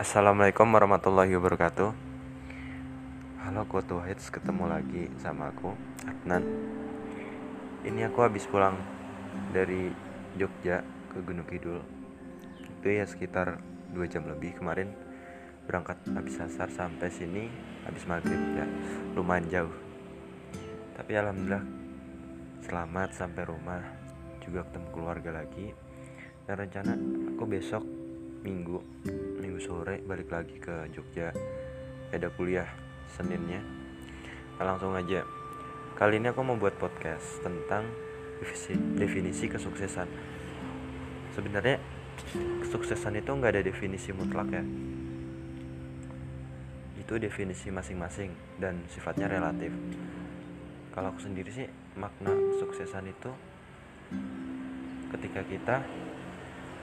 Assalamualaikum warahmatullahi wabarakatuh. Halo Kutu Hits ketemu lagi sama aku Adnan. Ini aku habis pulang dari Jogja ke Gunung Kidul. Itu ya sekitar 2 jam lebih kemarin. Berangkat habis asar sampai sini habis maghrib. Ya Lumayan jauh. Tapi alhamdulillah selamat sampai rumah. Juga ketemu keluarga lagi. Dan rencana aku besok minggu minggu sore balik lagi ke Jogja. Ada kuliah Seninnya. Nah, langsung aja. Kali ini aku mau buat podcast tentang definisi, kesuksesan. Sebenarnya kesuksesan itu nggak ada definisi mutlak ya. Itu definisi masing-masing dan sifatnya relatif. Kalau aku sendiri sih makna kesuksesan itu ketika kita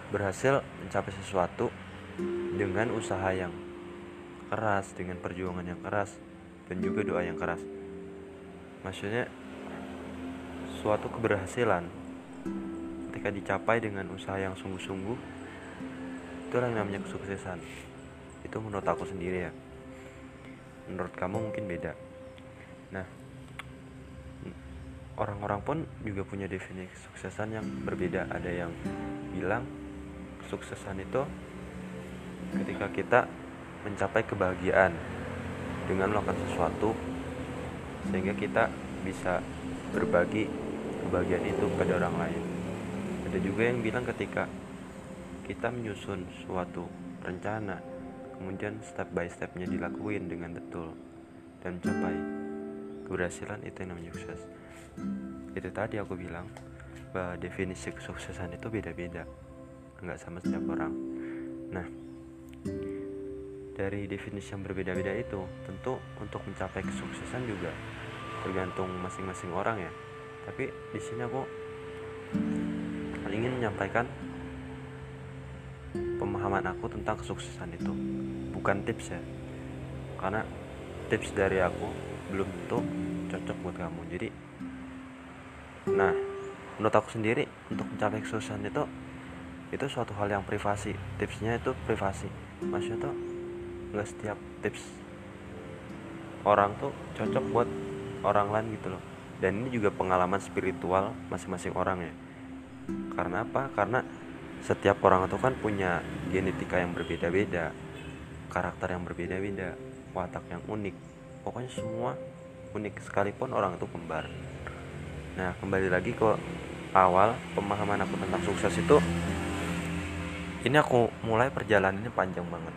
berhasil mencapai sesuatu dengan usaha yang keras, dengan perjuangan yang keras, dan juga doa yang keras. Maksudnya, suatu keberhasilan ketika dicapai dengan usaha yang sungguh-sungguh, itulah yang namanya kesuksesan. Itu menurut aku sendiri ya. Menurut kamu mungkin beda. Nah, orang-orang pun juga punya definisi kesuksesan yang berbeda. Ada yang bilang kesuksesan itu ketika kita mencapai kebahagiaan dengan melakukan sesuatu sehingga kita bisa berbagi kebahagiaan itu kepada orang lain. Ada juga yang bilang ketika kita menyusun suatu rencana, kemudian step by stepnya dilakuin dengan betul dan mencapai keberhasilan itu yang namanya sukses. Itu tadi aku bilang bahwa definisi kesuksesan itu beda-beda nggak sama setiap orang. Nah dari definisi yang berbeda-beda itu tentu untuk mencapai kesuksesan juga tergantung masing-masing orang ya. Tapi di sini aku ingin menyampaikan pemahaman aku tentang kesuksesan itu. Bukan tips ya. Karena tips dari aku belum tentu cocok buat kamu. Jadi nah menurut aku sendiri untuk mencapai kesuksesan itu itu suatu hal yang privasi. Tipsnya itu privasi. Maksudnya tuh nggak setiap tips orang tuh cocok buat orang lain gitu loh. Dan ini juga pengalaman spiritual masing-masing orang ya. Karena apa? Karena setiap orang itu kan punya genetika yang berbeda-beda karakter yang berbeda-beda watak yang unik. Pokoknya semua unik sekalipun orang itu kembar. Nah kembali lagi ke awal pemahaman aku tentang sukses itu ini aku mulai perjalanan ini panjang banget.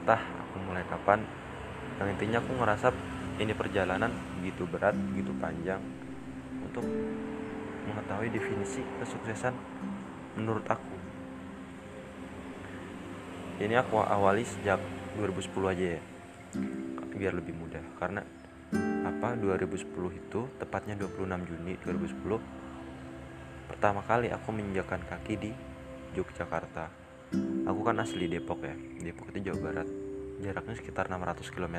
Entah aku mulai kapan yang intinya aku ngerasa ini perjalanan begitu berat begitu panjang untuk mengetahui definisi kesuksesan menurut aku. Ini aku awali sejak 2010 aja ya biar lebih mudah. Karena apa? 2010 itu tepatnya 26 Juni 2010 pertama kali aku menginjakan kaki di Yogyakarta aku kan asli Depok ya. Depok itu Jawa Barat. Jaraknya sekitar 600 km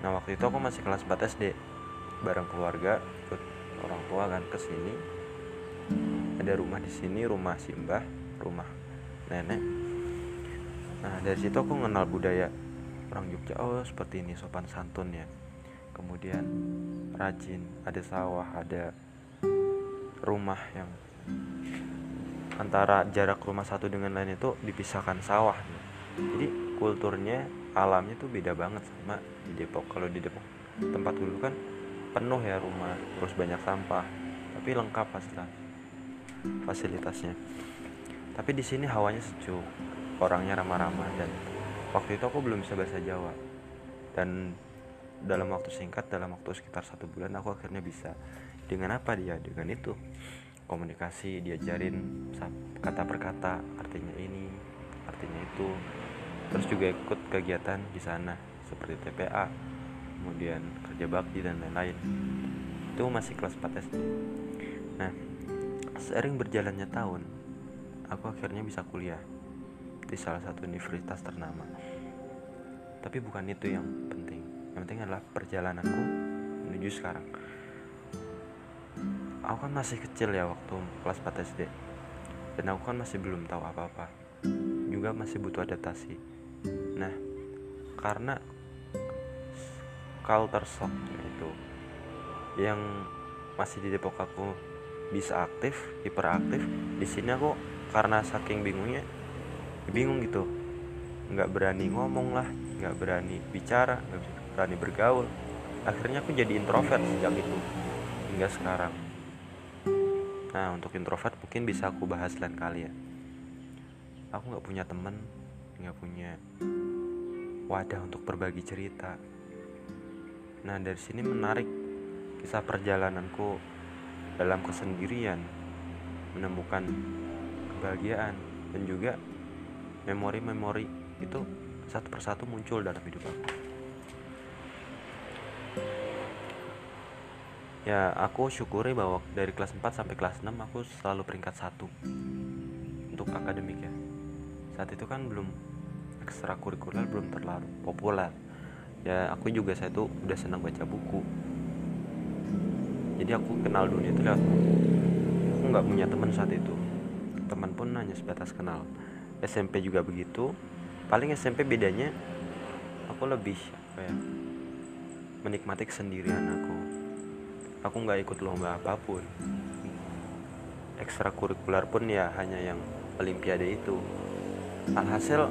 nah waktu itu aku masih kelas 4 SD bareng keluarga ikut orang tua kan ke sini. Ada rumah di sini rumah simbah rumah nenek. Nah dari situ aku kenal budaya orang Jogja. Oh seperti ini sopan santun ya. Kemudian rajin ada sawah ada rumah yang antara jarak rumah satu dengan lain itu dipisahkan sawah. Jadi kulturnya alamnya tuh beda banget sama di Depok. Kalau di Depok tempat dulu kan penuh ya rumah terus banyak sampah. Tapi lengkap pasti fasilitasnya. Tapi di sini hawanya sejuk orangnya ramah-ramah dan waktu itu aku belum bisa bahasa Jawa. Dan dalam waktu singkat dalam waktu sekitar satu bulan aku akhirnya bisa. Dengan apa dia? Dengan itu komunikasi diajarin kata per kata artinya ini artinya itu. Terus juga ikut kegiatan di sana seperti TPA kemudian kerja bakti dan lain-lain. Itu masih kelas 4 SD nah sering berjalannya tahun aku akhirnya bisa kuliah di salah satu universitas ternama. Tapi bukan itu yang penting. Yang penting adalah perjalananku menuju sekarang aku kan masih kecil ya waktu kelas 4 SD dan aku kan masih belum tahu apa-apa. Juga masih butuh adaptasi. Nah karena culture shock itu yang masih di Depok aku bisa aktif hiperaktif di sini aku karena saking bingungnya bingung gitu. Nggak berani ngomong lah nggak berani bicara nggak berani bergaul. Akhirnya aku jadi introvert sejak itu hingga sekarang nah untuk introvert mungkin bisa aku bahas lain kali ya. Aku nggak punya temen nggak punya wadah untuk berbagi cerita. Nah dari sini menarik kisah perjalananku dalam kesendirian menemukan kebahagiaan dan juga memori-memori itu satu persatu muncul dalam hidup aku ya aku syukuri bahwa dari kelas 4 sampai kelas 6 aku selalu peringkat satu untuk akademik ya. Saat itu kan belum ekstrakurikuler belum terlalu populer. Ya aku juga saya tuh udah senang baca buku. Jadi aku kenal dunia itu lewat aku nggak punya teman saat itu. Teman pun hanya sebatas kenal. SMP juga begitu. Paling SMP bedanya aku lebih apa ya menikmati kesendirian aku aku nggak ikut lomba apa pun. Ekstrakurikuler pun ya hanya yang olimpiade itu. Alhasil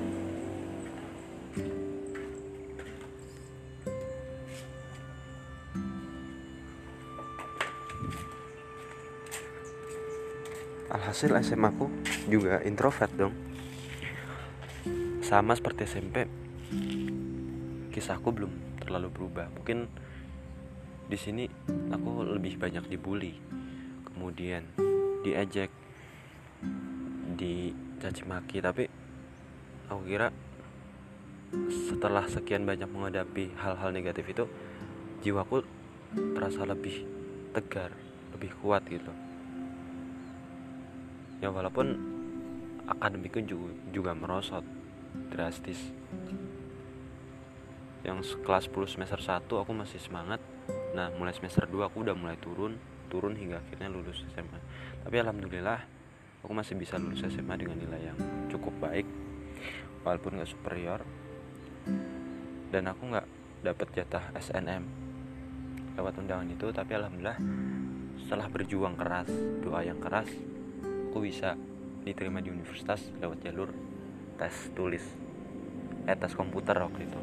alhasil SMA aku juga introvert dong. Sama seperti SMP kisahku belum terlalu berubah. Mungkin di sini aku lebih banyak dibully kemudian diejek dicaci maki tapi aku kira setelah sekian banyak menghadapi hal-hal negatif itu jiwaku terasa lebih tegar lebih kuat gitu. Ya walaupun akademikku juga, juga merosot drastis. Yang kelas 10 semester 1 aku masih semangat nah mulai semester 2 aku udah mulai turun turun hingga akhirnya lulus SMA tapi alhamdulillah aku masih bisa lulus SMA dengan nilai yang cukup baik walaupun gak superior. Dan aku nggak dapet jatah SNM lewat undangan itu tapi alhamdulillah setelah berjuang keras doa yang keras aku bisa diterima di universitas lewat jalur tes tulis eh tes komputer waktu itu.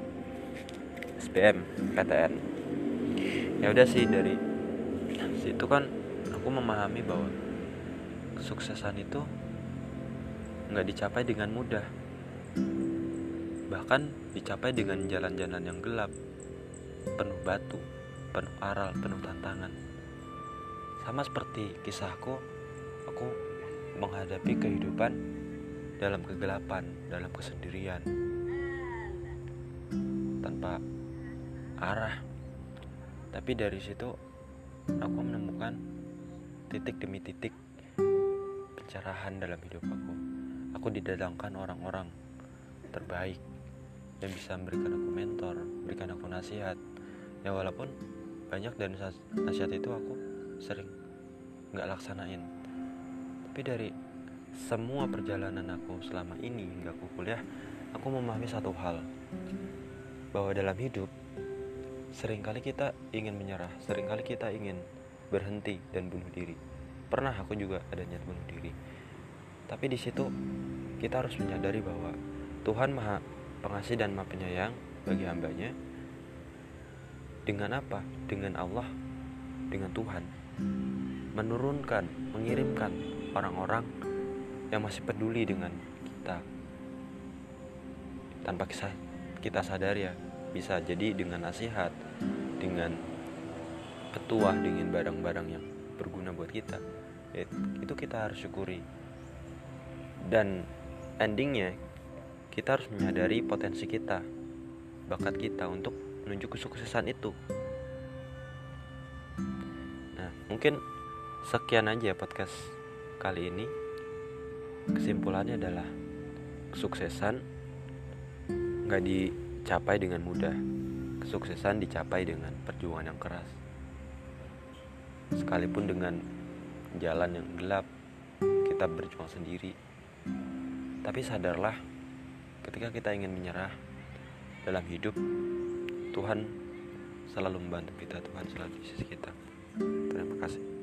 SPM PTN ya udah sih dari situ kan aku memahami bahwa kesuksesan itu nggak dicapai dengan mudah bahkan dicapai dengan jalan-jalan yang gelap penuh batu penuh aral penuh tantangan sama seperti kisahku aku menghadapi kehidupan dalam kegelapan, dalam kesendirian, tanpa arah. Tapi dari situ aku menemukan titik demi titik pencerahan dalam hidup aku. Aku didatangkan orang-orang terbaik yang bisa memberikan aku mentor, memberikan aku nasihat. Ya walaupun banyak dari nasihat itu aku sering nggak laksanain tapi dari semua perjalanan aku selama ini hingga aku kuliah aku memahami satu hal bahwa dalam hidup sering kali kita ingin menyerah sering kali kita ingin berhenti dan bunuh diri. Pernah aku juga ada niat bunuh diri. Tapi di situ kita harus menyadari bahwa Tuhan maha pengasih dan maha penyayang bagi hambanya. Dengan apa? dengan Allah dengan Tuhan. Menurunkan, mengirimkan orang-orang yang masih peduli dengan kita. Tanpa kita sadar ya bisa jadi dengan nasihat dengan petuah dengan barang-barang yang berguna buat kita. Itu kita harus syukuri. Dan endingnya kita harus menyadari potensi kita bakat kita untuk menuju kesuksesan itu. Nah mungkin sekian aja podcast kali ini. Kesimpulannya adalah kesuksesan nggak dicapai dengan mudah. Kesuksesan dicapai dengan perjuangan yang keras. Sekalipun dengan jalan yang gelap kita berjuang sendiri. Tapi sadarlah ketika kita ingin menyerah dalam hidup Tuhan selalu membantu kita Tuhan selalu di sisi kita. Terima kasih